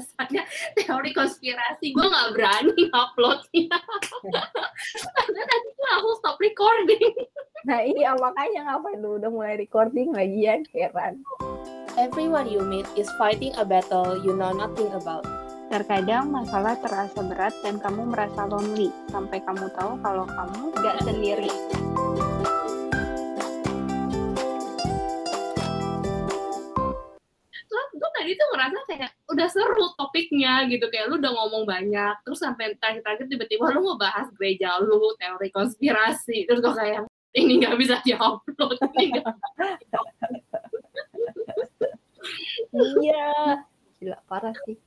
bahasanya teori konspirasi. Gue nggak berani uploadnya. Karena nanti gue langsung stop recording. Nah iya makanya ngapain lu? Udah mulai recording lagian heran. everyone you meet is fighting a battle you know nothing about. Terkadang masalah terasa berat dan kamu merasa lonely. Sampai kamu tahu kalau kamu gak sendiri. Tadi tuh ngerasa kayak udah seru topiknya gitu kayak lu udah ngomong banyak terus sampai terakhir-terakhir tiba-tiba lu mau bahas gereja lu teori konspirasi terus gue kayak ini nggak bisa diupload ini nggak Iya. Gila parah sih.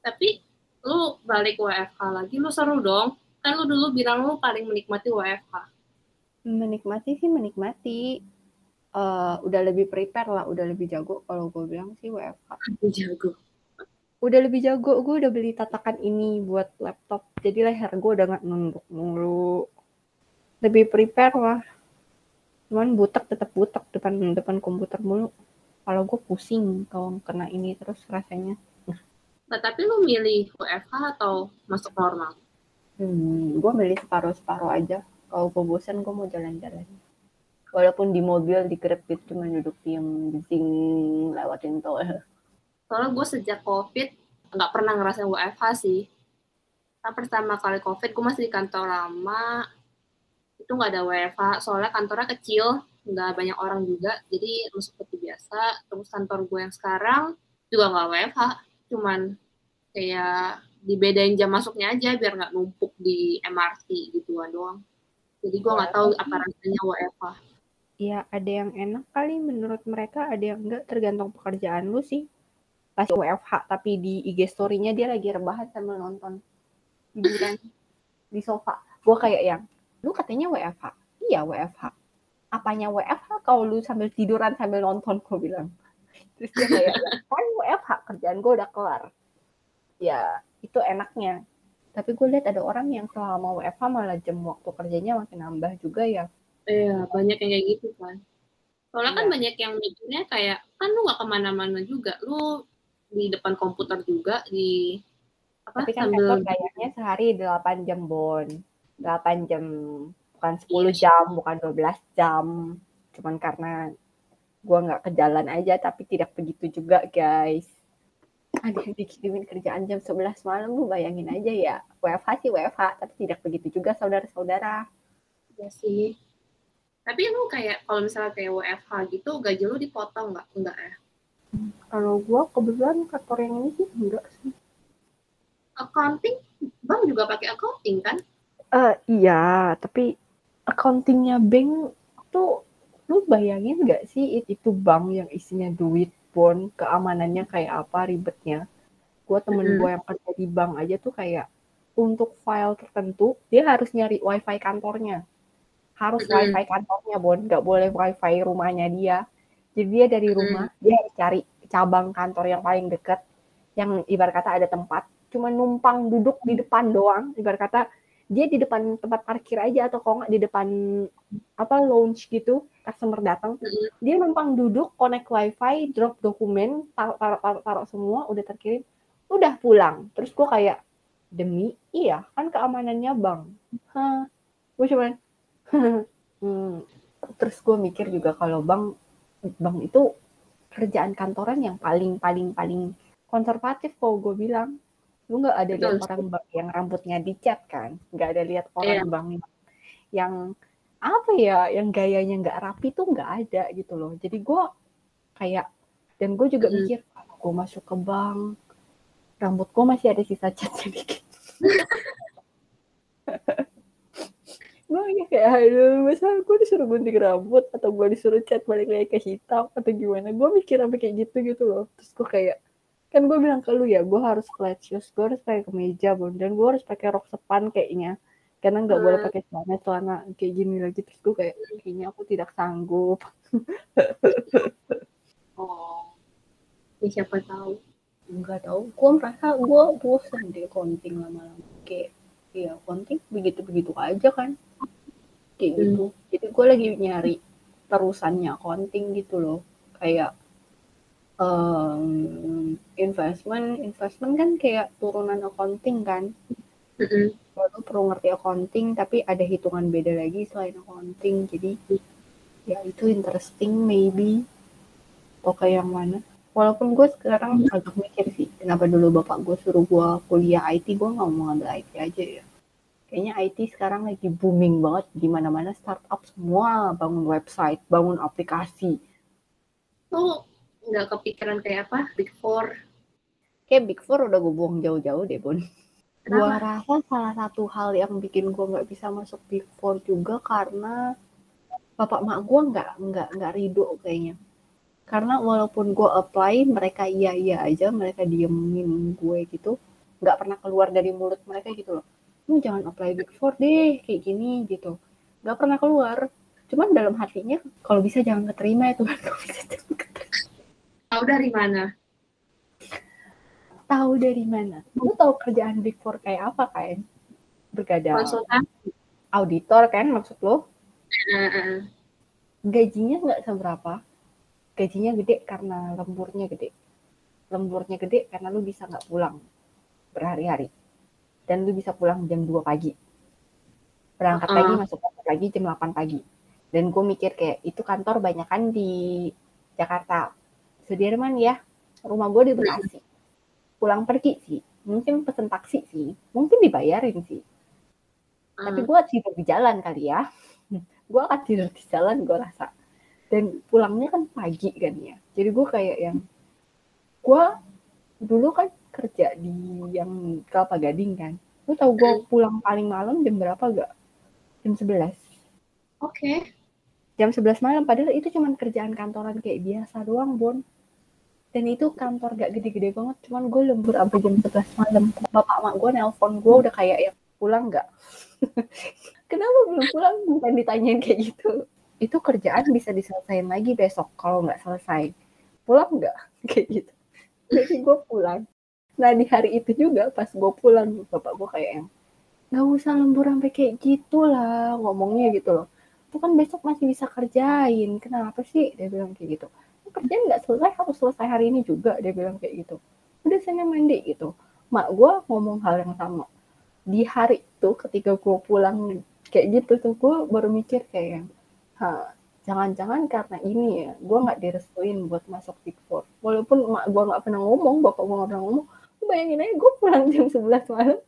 tapi lu balik WFH lagi lu seru dong kan lu dulu bilang lu paling menikmati WFH Menikmati sih menikmati. Eh udah lebih prepare lah, udah lebih jago kalau gue bilang sih WFH. Jago Udah lebih jago, gue udah beli tatakan ini buat laptop. Jadi leher gue udah nggak nunduk mulu. Lebih prepare lah. Cuman butek tetap butek depan depan komputer mulu. Kalau gue pusing kalau kena ini terus rasanya. nah tapi lu milih WFH atau masuk normal Hmm, gue milih separuh-separuh aja. Kalau gue bosan, gue mau jalan-jalan. Walaupun di mobil, di Grab gitu, cuma duduk diem, zing, lewatin tol. Soalnya gue sejak covid nggak pernah ngerasain WFH sih. Nah, pertama kali covid gue masih di kantor lama. Itu nggak ada WFH soalnya kantornya kecil. Nggak banyak orang juga jadi seperti biasa. Terus kantor gue yang sekarang juga nggak WFH cuman kayak dibedain jam masuknya aja biar nggak numpuk di MRT gituan doang. Jadi gue nggak tahu apa rasanya WFH Iya, ada yang enak kali menurut mereka, ada yang enggak, tergantung pekerjaan lu sih. Pas WFH, tapi di IG story-nya dia lagi rebahan sambil nonton hiburan di sofa. Gue kayak yang, lu katanya WFH? Iya, WFH. Apanya WFH kalau lu sambil tiduran sambil nonton, gue bilang. Terus dia kayak, kan WFH, kerjaan gue udah kelar. Ya, itu enaknya. Tapi gue lihat ada orang yang selama WFH malah jam waktu kerjanya makin nambah juga ya. Iya, banyak yang kayak gitu kan. Soalnya kan Iya. banyak yang mikirnya kayak, kan lu gak ke mana-mana juga. Lu di depan komputer juga, di apa Tapi kan sambil kayaknya sehari 8 jam bon. 8 jam bukan 10 jam, bukan 12 jam. Cuman karena gua nggak ke jalan aja tapi tidak begitu juga, guys. Ada yang dikirimin kerjaan jam 11 malam, lu bayangin aja ya. WFH sih WFH, tapi tidak begitu juga saudara-saudara. ya sih. Tapi lu kayak, kalau misalnya kayak WFH gitu, gaji lu dipotong nggak? Enggak ya? Kalau gua kebetulan kantor yang ini sih enggak sih. Accounting, bang juga pakai accounting kan? Eh iya, tapi accountingnya bank tuh lu bayangin nggak sih it- itu bank yang isinya duit pun keamanannya kayak apa ribetnya. Gua temen Mm-mm. gua yang kerja di bank aja tuh kayak untuk file tertentu dia harus nyari wifi kantornya. Harus Mm-mm. wifi kantornya Bon, nggak boleh wifi rumahnya dia. Jadi dia dari rumah dia harus cari cabang kantor yang paling dekat yang ibarat kata ada tempat. Cuma numpang duduk di depan doang ibarat kata dia di depan tempat parkir aja atau kalau nggak di depan apa lounge gitu customer datang. Mm-mm. dia numpang duduk connect wifi drop dokumen taruh taruh taruh, taruh semua udah terkirim udah pulang. Terus gue kayak demi? Iya kan keamanannya bang hah? Gue cuman hmm. terus gue mikir juga kalau bang bang itu kerjaan kantoran yang paling paling paling konservatif kalau gue bilang. Lu nggak ada lihat orang bank yang rambutnya dicat kan? Nggak ada lihat orang Iya. bank yang apa ya yang gayanya nggak rapi tuh nggak ada gitu loh. Jadi gue kayak dan gue juga Mm. mikir gue masuk ke bank rambut gue masih ada sisa cat sedikit gue kayak aduh masa gue disuruh gunting rambut atau gue disuruh cat balik lagi ke hitam atau gimana? Gue mikir sampai kayak gitu gitu loh. Terus gue kayak kan gue bilang ke lu ya gue harus flat shoes gue harus pakai kemeja bon dan gue harus pakai rok sepan kayaknya. Karena nggak boleh Hmm. pakai celana celana kayak gini lagi. Terus gue kayak kayaknya aku tidak sanggup. Oh. Ya, siapa tahu. nggak tahu. Gue merasa gue bosan deh konting lama-lama. Kayak ya konting begitu-begitu aja kan kayak Hmm. gitu. Jadi gue lagi nyari terusannya konting gitu loh. Kayak um, investment investment kan kayak turunan accounting kan. Mm-mm. lo perlu ngerti accounting tapi ada hitungan beda lagi selain accounting. Jadi ya itu interesting maybe. Atau kayak yang mana. Walaupun gue sekarang agak mikir sih kenapa dulu bapak gue suruh gue kuliah IT gue nggak mau ngambil IT aja ya kayaknya IT sekarang lagi booming banget di mana-mana startup semua bangun website bangun aplikasi Tuh nggak kepikiran kayak apa? Big Four. kayak Big Four udah gue buang jauh-jauh deh Bon Kenapa? rasa salah satu hal yang bikin gua nggak bisa masuk Big Four juga karena bapak mak gua nggak nggak nggak ridho kayaknya. Karena walaupun gua apply, mereka iya iya aja, mereka diemin gue gitu, nggak pernah keluar dari mulut mereka gitu loh. Lu jangan apply Big Four deh, kayak gini gitu. Nggak pernah keluar. Cuman dalam hatinya, kalau bisa jangan keterima itu kan. Kalau bisa jangan keterima. Tahu dari mana? Tahu dari mana? Lu tahu kerjaan Big Four kayak apa kan? Bergadang. Konsultan? auditor kan maksud lo gajinya nggak seberapa gajinya gede karena lemburnya gede lemburnya gede karena lu bisa nggak pulang berhari-hari dan lu bisa pulang jam 2 pagi. Berangkat Uh-uh. pagi masuk kantor pagi jam 8 pagi. Dan gue mikir kayak itu kantor banyak kan di Jakarta. Sudirman ya rumah gue di Bekasi. Pulang pergi sih. Mungkin pesen taksi sih. Mungkin dibayarin sih. Tapi gue tidur di jalan kali ya. Gue akan tidur di jalan gue rasa. Dan pulangnya kan pagi kan ya. Jadi gue kayak yang gue dulu kan kerja di yang Kelapa Gading kan. Lu tau gue pulang paling malam jam berapa gak? Jam 11 Oke. jam 11 malam padahal itu cuman kerjaan kantoran kayak biasa doang Bon. Dan itu kantor gak gede-gede banget cuman gue lembur sampai jam 11 malam. Bapak mak gue nelpon gue udah kayak yang pulang nggak kenapa belum pulang? Bukan ditanyain kayak gitu. Itu kerjaan bisa diselesain lagi besok kalau nggak selesai. Pulang nggak kayak gitu. Jadi gue pulang nah di hari itu juga pas gue pulang bapak gue kayak yang nggak usah lembur sampai kayak gitu lah ngomongnya gitu loh. Bukan besok masih bisa kerjain kenapa sih? Dia bilang kayak gitu. Kerjaan nggak selesai harus selesai hari ini juga dia bilang kayak gitu. Udah sana mandi gitu. Mak gue ngomong hal yang sama. Di hari itu ketika gue pulang kayak gitu tuh gue baru mikir kayak yang jangan-jangan karena ini ya gue nggak direstuin buat masuk Big Four. Walaupun mak gue nggak pernah ngomong bapak gue nggak pernah ngomong bayangin aja gue pulang jam 11 malam.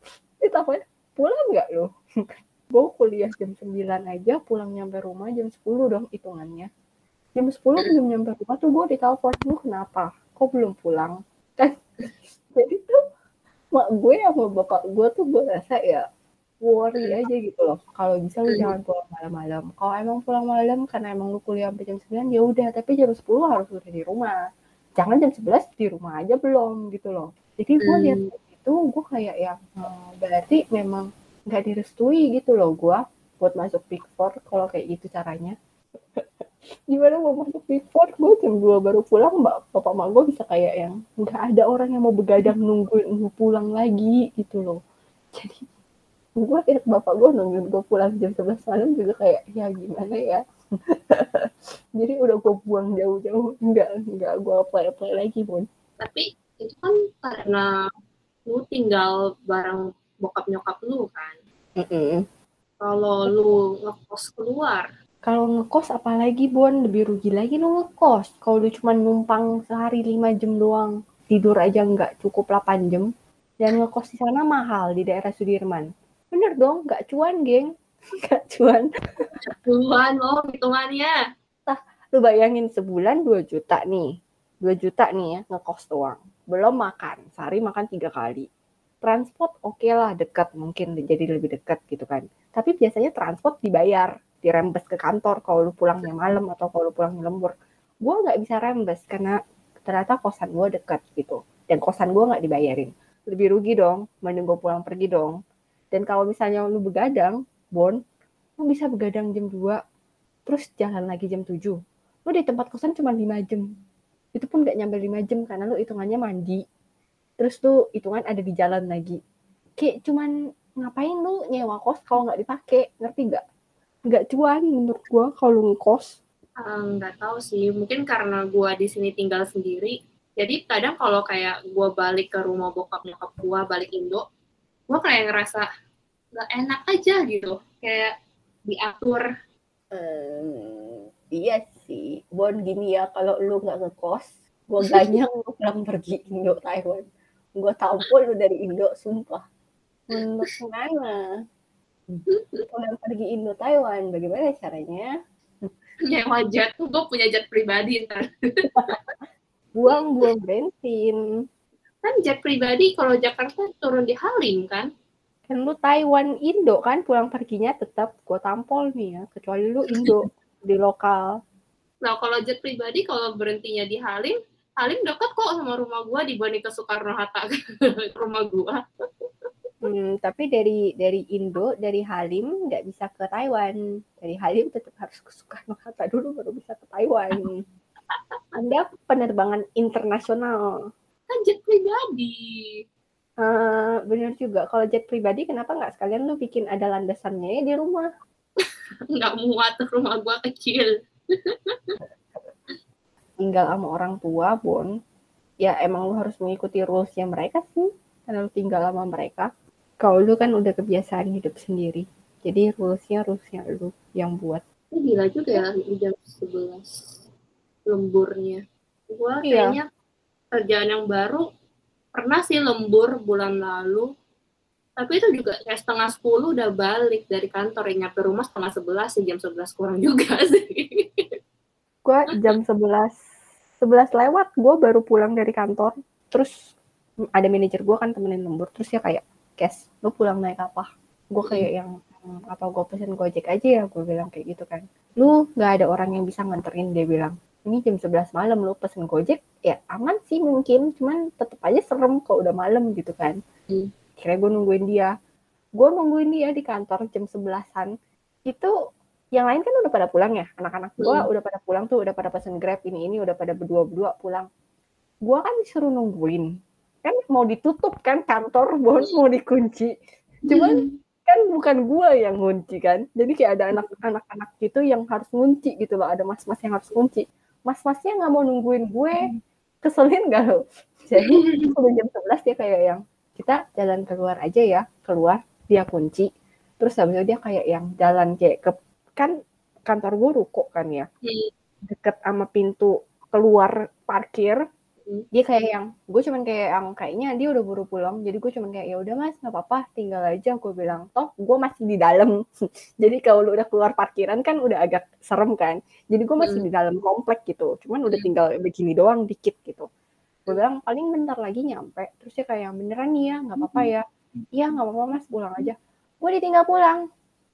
Ditawain pulang nggak lo gue kuliah jam 9 aja pulang nyampe rumah jam 10 dong hitungannya. Jam 10 belum nyampe rumah tuh gue ditelepon lu kenapa? Kok belum pulang? Kan jadi tuh mak gue sama bapak gue tuh gue rasa ya worry aja gitu loh. Kalau bisa lu jangan pulang malam-malam. Kalau emang pulang malam karena emang lu kuliah sampai jam 9 ya udah tapi jam 10 harus udah di rumah. Jangan jam 11 di rumah aja belum gitu loh jadi gue Hmm. lihat itu gue kayak yang eh, berarti memang nggak direstui gitu loh gue buat masuk Big Four kalau kayak gitu caranya. Gimana mau masuk Big Four? Gue jam 2 baru pulang mbak bapak mak gue bisa kayak yang nggak ada orang yang mau begadang nungguin lu pulang lagi gitu loh. Jadi gue lihat bapak gue nungguin gue pulang jam 11 malam juga kayak ya gimana ya? Jadi udah gue buang jauh-jauh enggak enggak gue apply apply lagi pun. Tapi itu kan karena lu tinggal bareng bokap nyokap lu kan. Kalau lu ngekos keluar, kalau ngekos apalagi Bon? Lebih rugi lagi lu ngekos. Kalau lu cuma numpang sehari 5 jam doang tidur aja nggak cukup 8 jam. Dan ngekos di sana mahal di daerah Sudirman. Bener dong nggak cuan geng. Nggak cuan. Duluan lo hitungannya. lu bayangin sebulan 2 juta nih. 2 juta nih ya ngekos doang belum makan sehari makan tiga kali. Transport oke lah dekat mungkin jadi lebih dekat gitu kan. Tapi biasanya transport dibayar dirembes ke kantor kalau lu pulangnya malam atau kalau lu pulangnya lembur. Gue nggak bisa rembes karena ternyata kosan gue dekat gitu dan kosan gue nggak dibayarin. Lebih rugi dong mending gue pulang pergi dong. Dan kalau misalnya lu begadang bon lu bisa begadang jam 2 terus jalan lagi jam 7 lu di tempat kosan cuma 5 jam itu pun nggak nyampe 5 jam karena lu hitungannya mandi. Terus tuh hitungan ada di jalan lagi. Kayak cuman ngapain lu nyewa kos kalau nggak dipakai? Ngerti nggak? Nggak cuan menurut gua kalau lu ngekos. Eh, nggak tahu sih, mungkin karena gua di sini tinggal sendiri, Jadi kadang kalau kayak gue balik ke rumah bokap nyokap gue, balik Indo, gue kayak ngerasa gak enak aja gitu. Kayak diatur. Hmm, iya sih. Bon gini ya, kalau lu nggak ngekos, gue ganyang lu pulang pergi Indo Taiwan. Gue tampol lu dari Indo, sumpah. Untuk mana? Pulang pergi Indo Taiwan, bagaimana caranya? Nyewa jet, gue punya jet pribadi ntar. Buang-buang bensin. Kan jet pribadi kalau Jakarta turun di Halim kan? Kan lu Taiwan Indo kan pulang perginya tetap gue tampol nih ya, kecuali lu Indo di lokal. Nah kalau jet pribadi kalau berhentinya di Halim, Halim dekat kok sama rumah gua dibanding ke Soekarno Hatta rumah gua. Hmm, tapi dari dari Indo, dari Halim nggak bisa ke Taiwan. Dari Halim tetap harus ke Soekarno Hatta dulu baru bisa ke Taiwan. Anda penerbangan internasional. Kan jet pribadi. Eh, bener juga. Kalau jet pribadi, kenapa nggak sekalian lu bikin ada landasannya ya di rumah? Nggak muat rumah gua kecil. Tinggal sama orang tua, Bon. Ya emang lu harus mengikuti rulesnya mereka sih. Karena lu tinggal sama mereka. Kalau lu kan udah kebiasaan hidup sendiri. Jadi rulesnya rulesnya lu yang buat. Ini gila juga ya jam 11 lemburnya. Gua Iya. kayaknya kerjaan yang baru pernah sih lembur bulan lalu. Tapi itu juga kayak setengah sepuluh udah balik dari kantor. Ya, nyampe rumah setengah sebelas sih, jam sebelas kurang juga sih. gue jam 11 11 lewat gue baru pulang dari kantor terus ada manajer gue kan temenin lembur terus ya kayak Kes lu pulang naik apa gue kayak yang "Hmm, apa gue pesen gojek aja ya gue bilang kayak gitu kan lu nggak ada orang yang bisa nganterin dia bilang ini jam 11 malam lu pesen gojek ya aman sih mungkin cuman tetep aja serem kalau udah malam gitu kan Hmm. Kira gue nungguin dia. Gue nungguin dia di kantor jam 11an itu yang lain kan udah pada pulang ya? Anak-anak gue Hmm. udah pada pulang tuh udah pada pesen grab ini ini udah pada berdua-berdua pulang. Gue kan disuruh nungguin. Kan mau ditutup kan kantor bon mau dikunci. Cuman kan bukan gue yang ngunci kan? Jadi kayak ada anak-anak anak gitu yang harus ngunci gitu loh. Ada mas-mas yang harus ngunci. Mas-masnya nggak mau nungguin gue. Keselin gak lo? Jadi udah jam 11 dia kayak yang kita jalan keluar aja ya keluar dia kunci. Terus habis itu dia kayak yang jalan kayak ke kan kantor gue ruko kan ya? Hmm. deket sama pintu keluar parkir. Hmm. dia kayak yang gue cuman kayak yang kayaknya dia udah buru pulang jadi gue cuman kayak ya udah mas nggak apa-apa tinggal aja gue bilang. Toh gue masih di dalam. Jadi kalau lu udah keluar parkiran kan udah agak serem kan? Jadi gue masih Hmm. di dalam komplek gitu. Cuman udah tinggal begini doang dikit gitu gue bilang paling bentar lagi nyampe. Terus dia kayak beneran nih ya nggak apa-apa ya. Iya nggak apa-apa mas pulang aja. Gue ditinggal pulang.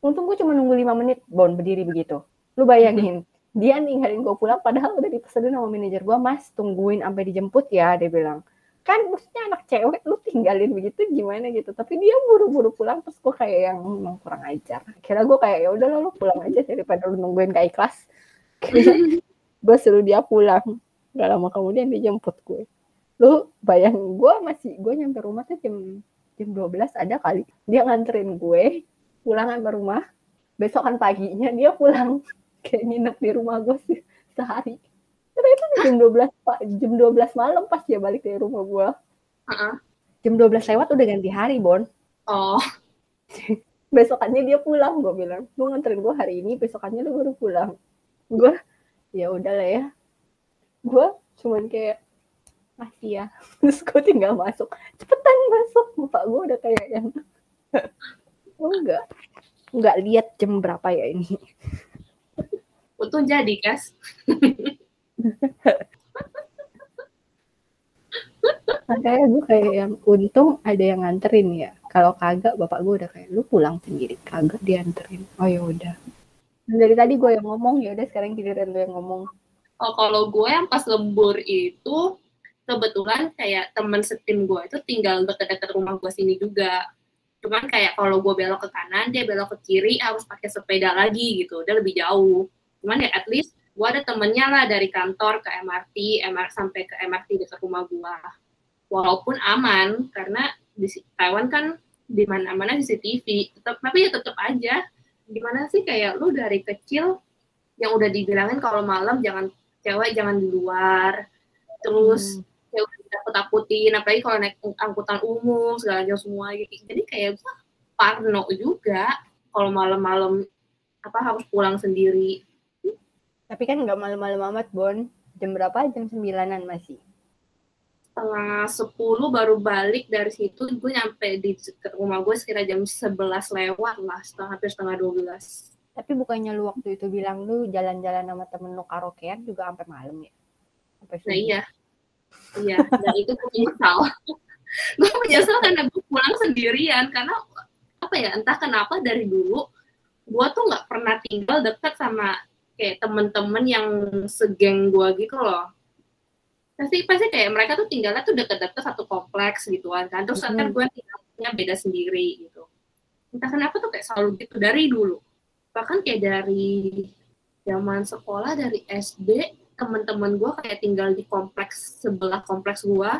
Untung gue cuma nunggu lima menit bon berdiri begitu. Lu bayangin dia ninggalin gue pulang padahal udah dipesenin sama manajer gue mas tungguin sampai dijemput ya dia bilang. Kan maksudnya anak cewek lu tinggalin begitu gimana gitu? Tapi dia buru-buru pulang terus gue kayak yang "Hmm, emang kurang ajar. Akhirnya gue kayak ya udah lu pulang aja daripada lu nungguin gak ikhlas. Gue suruh dia pulang. Gak lama kemudian dia jemput gue lu bayang gue masih gue nyampe rumah tuh jam jam 12 ada kali. Dia nganterin gue pulang sampai rumah. Besokan paginya dia pulang. Kayak nginep di rumah gue sih sehari. Karena itu jam 12 pak jam 12 malam pas dia balik dari rumah gue Heeh. jam 12 lewat udah ganti hari bon. Oh, besokannya dia pulang gue bilang. Lu nganterin gue hari ini besokannya lu baru pulang. Gue ya udah lah ya. Gue cuman kayak masih ya. Terus gue tinggal masuk. Cepetan masuk. Bapak gue udah kayak yang oh, enggak. Enggak lihat jam berapa ya ini. Untung jadi, Kas. makanya gue kayak yang untung ada yang nganterin ya. Kalau kagak bapak gue udah kayak lu pulang sendiri. Kagak dianterin. Oh ya udah. Dari tadi gue yang ngomong. Ya udah sekarang giliran lu yang ngomong. Oh, kalau gue yang pas lembur itu kebetulan kayak temen setim gue itu tinggal deket-deket rumah gue sini juga. Cuman kayak kalau gue belok ke kanan, dia belok ke kiri harus pakai sepeda lagi gitu. Udah lebih jauh. Cuman ya at least gue ada temennya lah dari kantor ke MRT, MR sampai ke MRT dekat rumah gue. Walaupun aman karena di Taiwan kan di mana-mana CCTV, tetap tapi ya tetap aja gimana sih kayak lu dari kecil yang udah dibilangin kalau malam jangan cewek jangan di luar terus kayak udah takut-takutin apalagi kalau naik angkutan umum segala macam semua gitu jadi kayak gue parno juga kalau malam-malam apa harus pulang sendiri Tapi kan nggak malam-malam amat, Bon. Jam berapa? Jam sembilanan masih. setengah sepuluh baru balik dari situ gue nyampe di rumah gue sekitar jam 11 lewat lah setengah hampir setengah 12 Tapi bukannya lu waktu itu bilang lu jalan-jalan sama temen lu karaokean juga sampai malam ya? Sampai nah iya iya dan itu gue menyesal. Gue menyesal karena gue pulang sendirian karena apa ya entah kenapa dari dulu gue tuh nggak pernah tinggal dekat sama kayak temen-temen yang segeng gue gitu loh. Pasti pasti kayak mereka tuh tinggalnya tuh deket-deket satu kompleks gitu kan terus Mhm. ntar gue tinggalnya beda sendiri gitu. Entah kenapa tuh kayak selalu gitu dari dulu. Bahkan kayak dari zaman sekolah dari SD teman-teman gue kayak tinggal di kompleks sebelah kompleks gue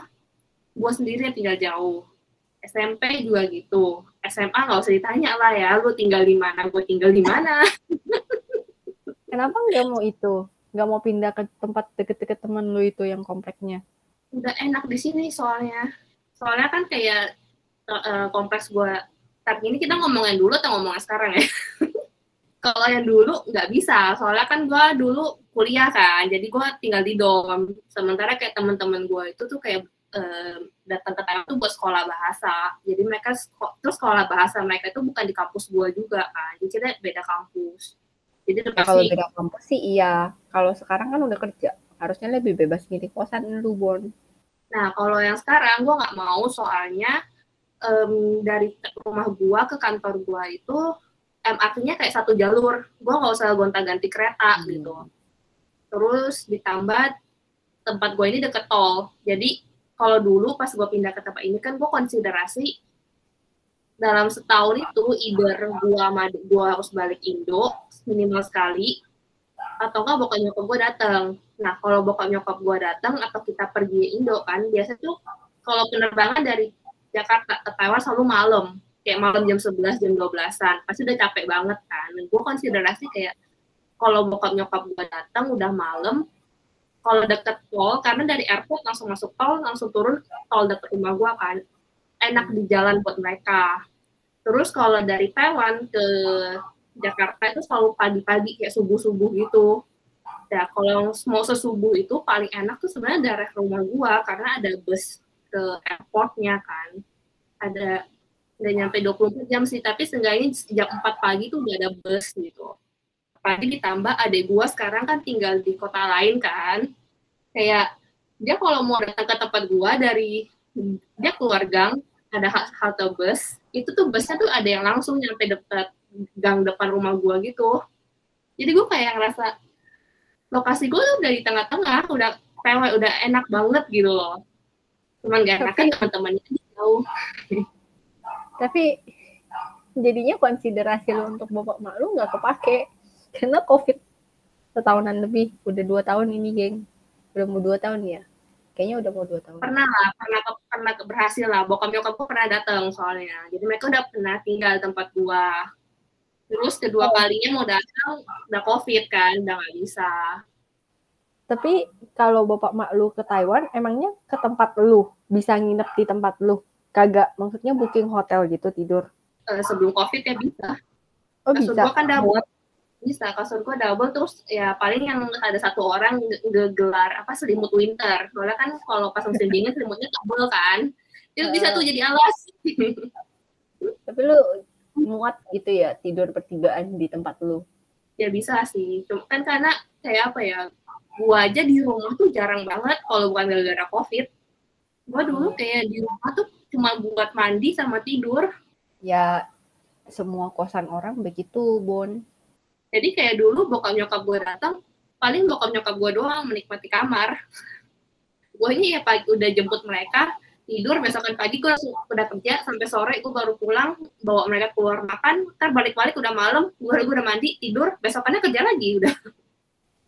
gue sendiri yang tinggal jauh. SMP juga gitu. SMA nggak usah ditanya lah ya lu tinggal di mana gue tinggal di mana. Kenapa nggak mau itu? Nggak mau pindah ke tempat deket-deket temen lu itu yang kompleknya? udah enak di sini soalnya. Soalnya kan kayak eh, kompleks gue tapi ini kita ngomongin dulu atau ngomongin sekarang ya kalau yang dulu nggak bisa soalnya kan gue dulu kuliah kan jadi gue tinggal di dorm sementara kayak teman-teman gue itu tuh kayak eh, datang ke Taiwan tuh buat sekolah bahasa jadi mereka terus sekolah bahasa mereka itu bukan di kampus gue juga kan jadi kita beda kampus jadi Ya, kalau beda kampus sih iya. Kalau sekarang kan udah kerja. Harusnya lebih bebas milih kosan lu, Bon. Nah, kalau yang sekarang gue nggak mau soalnya em, dari rumah gua ke kantor gua itu MRT-nya kayak satu jalur. Gua nggak usah gonta-ganti kereta Hmm. gitu. Terus ditambah tempat gua ini deket tol. Jadi kalau dulu pas gua pindah ke tempat ini kan gua konsiderasi dalam setahun itu either adik gua harus balik Indo minimal sekali atau enggak bokap nyokap gua datang. Nah, kalau bokap nyokap gua datang atau kita pergi Indo kan, biasa tuh kalau penerbangan dari Jakarta ke Taiwan selalu malam. Kayak malam jam 11, jam 12-an. Pasti udah capek banget kan. Gue konsiderasi kayak kalau bokap nyokap gue datang udah malam, kalau deket tol, karena dari airport langsung masuk tol, langsung turun tol deket rumah gue kan. Enak di jalan buat mereka. Terus kalau dari Taiwan ke Jakarta itu selalu pagi-pagi kayak subuh-subuh gitu. Ya, kalau mau sesubuh itu paling enak tuh sebenarnya daerah rumah gua karena ada bus ke airportnya kan. Ada udah nyampe 24 jam sih, tapi seenggaknya jam 4 pagi tuh udah ada bus gitu. Apalagi ditambah adik gua sekarang kan tinggal di kota lain kan. Kayak dia kalau mau datang ke tempat gua dari dia keluar gang ada ha- halte bus, itu tuh busnya tuh ada yang langsung nyampe dekat gang depan rumah gua gitu. Jadi gua kayak ngerasa lokasi gue tuh udah di tengah-tengah, udah PW, udah enak banget gitu loh. Cuman gak enak kan teman-temannya jauh. Tapi jadinya konsiderasi lu untuk bapak mak lu nggak kepake karena covid setahunan lebih udah dua tahun ini geng udah mau dua tahun ya kayaknya udah mau dua tahun Pernah lah, pernah ke- pernah ke- berhasil lah. Bokap nyokap gue pernah datang soalnya. Jadi mereka udah pernah tinggal di tempat gua. Terus kedua Oh. kalinya mau datang udah covid kan, udah nggak bisa. tapi kalau bapak mak lu ke Taiwan emangnya ke tempat lu bisa nginep di tempat lu kagak maksudnya booking hotel gitu tidur. Eh, sebelum covid ya bisa. oh kasur bisa? gua kan double. Bisa kasur gua double terus ya paling yang ada satu orang ngegelar apa selimut winter. Soalnya kan kalau pas musim dingin selimutnya tebel kan. Itu bisa tuh jadi alas. Tapi lu muat gitu ya tidur pertigaan di tempat lu? Ya bisa sih. Cuma kan karena kayak apa ya gua aja di rumah tuh jarang banget kalau bukan gara-gara covid. Gua dulu kayak di rumah tuh cuma buat mandi sama tidur. Ya semua kosan orang begitu Bon. Jadi kayak dulu bokap nyokap gue datang paling bokap nyokap gue doang menikmati kamar. Gue ini ya pagi udah jemput mereka tidur. Besokan pagi gue langsung udah kerja sampai sore gue baru pulang bawa mereka keluar makan. Ntar balik-balik udah malam gue gue udah mandi tidur. Besokannya kerja lagi udah.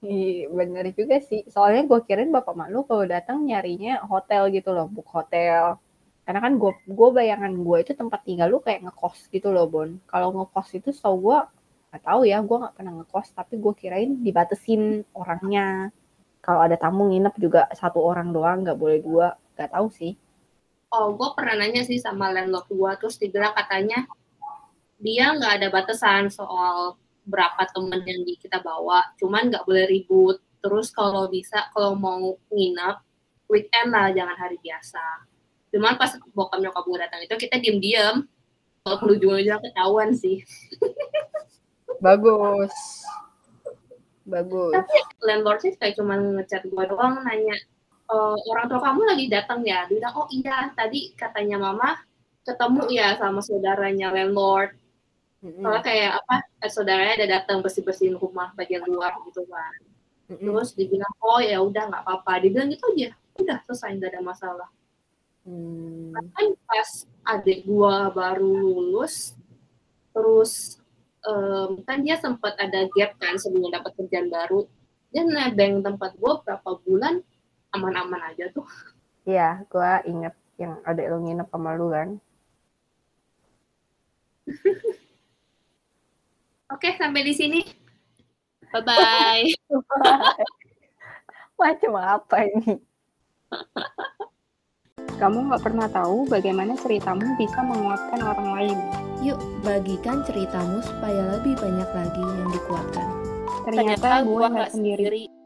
Iya bener juga sih. Soalnya gue kirain bapak mak lu kalau datang nyarinya hotel gitu loh, book hotel. Karena kan gue gue bayangan gue itu tempat tinggal lu kayak ngekos gitu loh Bon. Kalau ngekos itu tau gue nggak tahu ya, gue nggak pernah ngekos, tapi gue kirain dibatesin orangnya. kalau ada tamu nginep juga satu orang doang, nggak boleh dua. Nggak tahu sih. Oh, gue pernah nanya sih sama landlord gue, terus dibilang katanya dia nggak ada batasan soal berapa temen yang kita bawa, cuman nggak boleh ribut. Terus kalau bisa, kalau mau nginep, weekend lah, jangan hari biasa. Cuman pas bokap nyokap gue datang itu kita diem-diem, kalau ujung-ujungnya ketahuan sih. Bagus. Bagus. Tapi landlord sih kayak cuma ngechat gue doang, nanya, e, orang tua kamu lagi datang ya? Dia bilang, oh iya, tadi katanya mama ketemu ya sama saudaranya landlord. Soalnya kayak apa, eh, saudaranya ada datang bersih-bersihin rumah bagian luar gitu kan. Mm-mm. Terus dibilang, oh ya udah nggak apa-apa. Dibilang gitu aja, udah selesai nggak ada masalah. Hmm. Kan pas adik gua baru lulus, terus em, kan dia sempat ada gap kan sebelum dapat kerjaan baru. Dia nebeng tempat gua berapa bulan, aman-aman aja tuh. Iya, gua inget yang ada lo nginep sama lu kan. Oke, sampai di sini. Bye-bye. Macam apa ini? Kamu nggak pernah tahu bagaimana ceritamu bisa menguatkan orang lain. Yuk, bagikan ceritamu supaya lebih banyak lagi yang dikuatkan. Ternyata, gue nggak sendiri. sendiri.